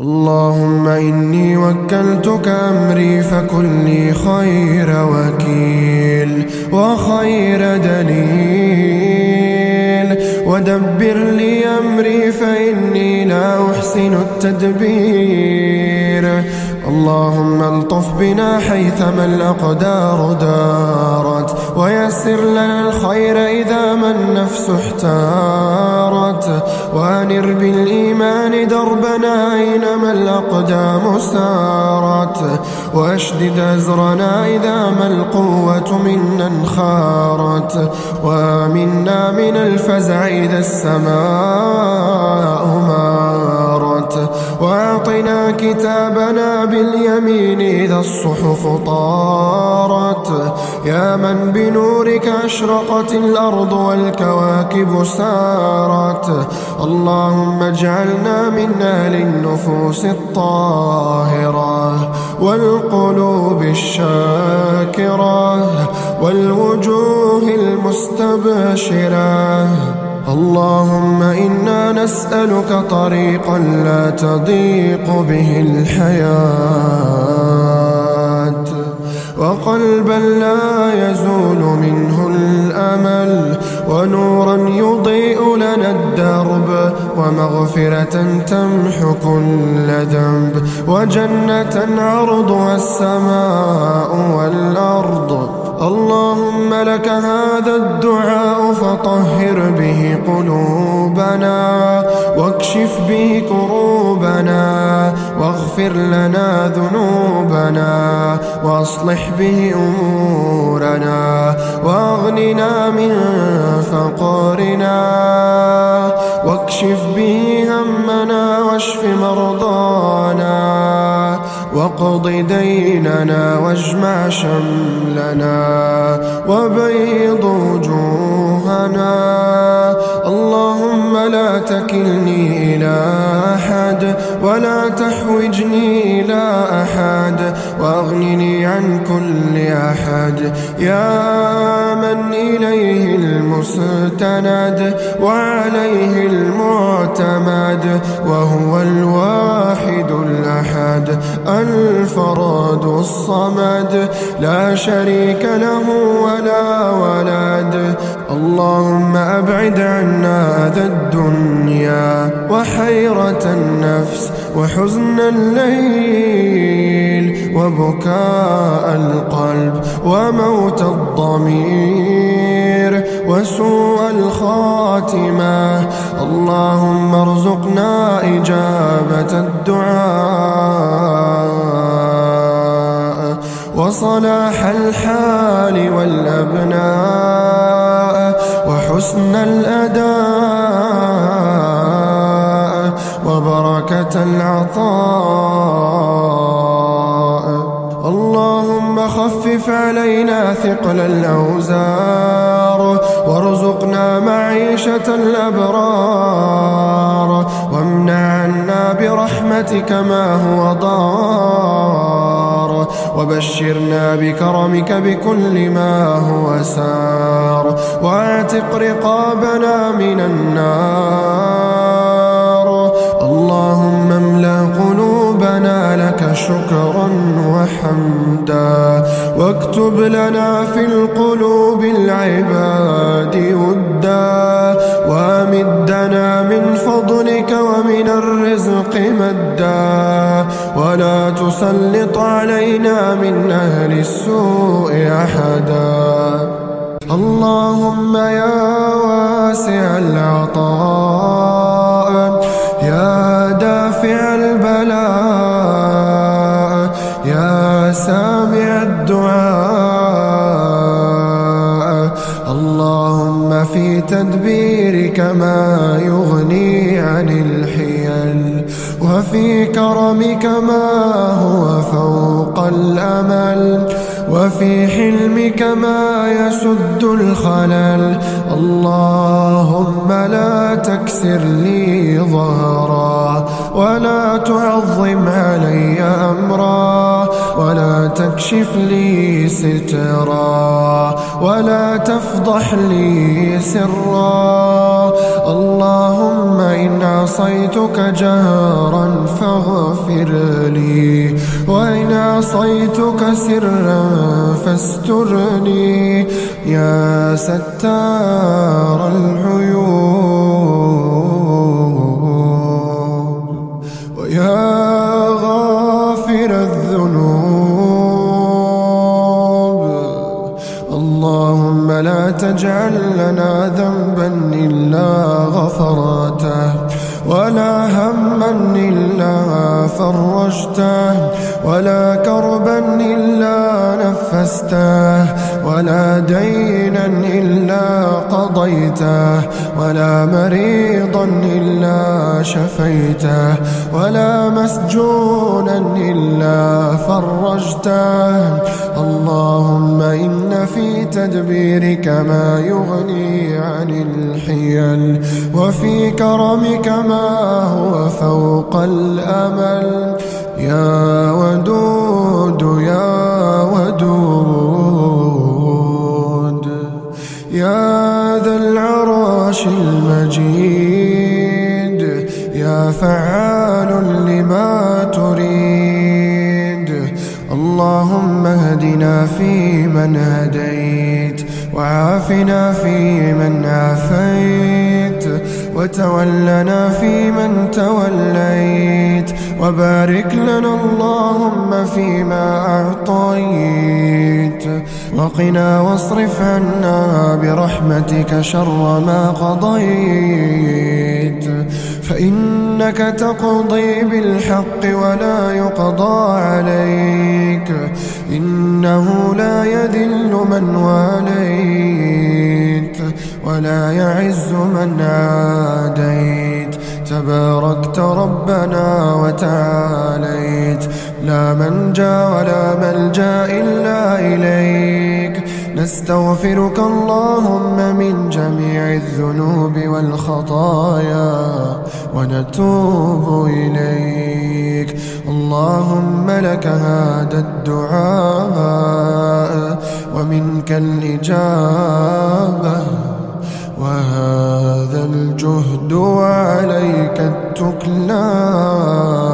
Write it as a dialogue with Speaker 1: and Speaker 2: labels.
Speaker 1: اللهم إني وكلتك أمري فكن لي خير وكيل وخير دليل ودبر لي أمري فإني لا أحسن التدبير اللهم الطف بنا حيثما الأقدار دارت ويسر لنا الخير إذا ما النفس احتارت وأنر بالإيمان دربنا أينما الأقدام سارت وأشدد أزرنا إذا ما القوة منا انخارت وآمنا من الفزع إذا السماء مارت وأعطنا كتابنا باليمين إذا الصحف طارت. يا من بنورك أشرقت الأرض والكواكب سارت. اللهم اجعلنا من أهل النفوس الطاهرة والقلوب الشاكرة والوجوه المستبشرة. اللهم إنا نسألك طريقا لا تضيق به الحياة وقلبا لا يزول منه الأمل ونورا يضيء لنا الدرب ومغفرة تمحو كل ذنب. وجنة عرضها السماء والأرض. اللهم لك هذا الدعاء فطهر به قلوبنا واكشف به كروبنا واغفر لنا ذنوبنا واصلح به أمورنا واغننا من فقرنا واكشف به همنا واشف مرضانا. واقض ديننا واجمع شملنا. وبيض وجوهنا. اللهم لا تكلني إلى أحد. ولا تحوجني إلى أحد وأغنني عن كل أحد. يا من إليه المستند وعليه المعتمد وهو الواحد الأحد الفراد الصمد. لا شريك له ولا ولد اللهم أبعد عنا أذى الدنيا وحيرة النفس وحزن الليل وبكاء القلب وموت الضمير وسوء الخاتمة. اللهم ارزقنا إجابة الدعاء وصلاح الحال والأبناء. وحسن الأداء وبركة العطاء. اللهم خفف علينا ثقل الأوزار وارزقنا معيشة الأبرار وامنع عنا برحمتك ما هو ضار. وبشرنا بكرمك بكل ما هو سار. واعتق رقابنا من النار. اللهم املأ قلوبنا لك شكرا وحمدا. واكتب لنا في القلوب العباد ودا. وامدنا من فضلك ومن الرزق مدا. ولا تسلط علينا من أهل السوء أحدا. اللهم يا واسع العطاء يا دافع البلاء يا سامع الدعاء. اللهم في تدبيرك ما يغني وفي كرمك ما هو فوق الأمل وفي حلمك ما يسد الخلل. اللهم لا تكسر لي ظهرا ولا تعظم علي أمرا ولا تكشف لي سترا ولا تفضح لي سرا. اللهم إن عصيتك جهرا فاغفر لي. وإن عصيتك سرا فاسترني. يا ستار العيوب ويا غافر الذنوب. اللهم لا تجعل لنا ذنبا إلا غفرته. ولا هما إلا فرجته ولا كربا إلا نفسته ولا دينا إلا قضيته ولا مريضا إلا شفيته ولا مسجونا إلا فرجته اللهم إن في تدبيرك ما يغني عن الحيل وفي كرمك ما هو فوق الأمل يا ودود يا ودود يا ذا العرش المجيد يا فعال لما تريد. اللهم اهدنا فيمن هديت وعافنا فيمن عافيت وتولنا فيمن توليت. وبارك لنا اللهم فيما أعطيت. وقنا واصرف عنا برحمتك شر ما قضيت. فإنك تقضي بالحق ولا يقضى عليك. إنه لا يذل من واليت ولا يعز من عاديت. تباركت ربنا وتعاليت. لا منجا ولا ملجأ إلا إليك. نستغفرك اللهم من جميع الذنوب والخطايا ونتوب إليك. اللهم لك هذا الدعاء ومنك الإجابة. وهذا الجهد وعليك التكلان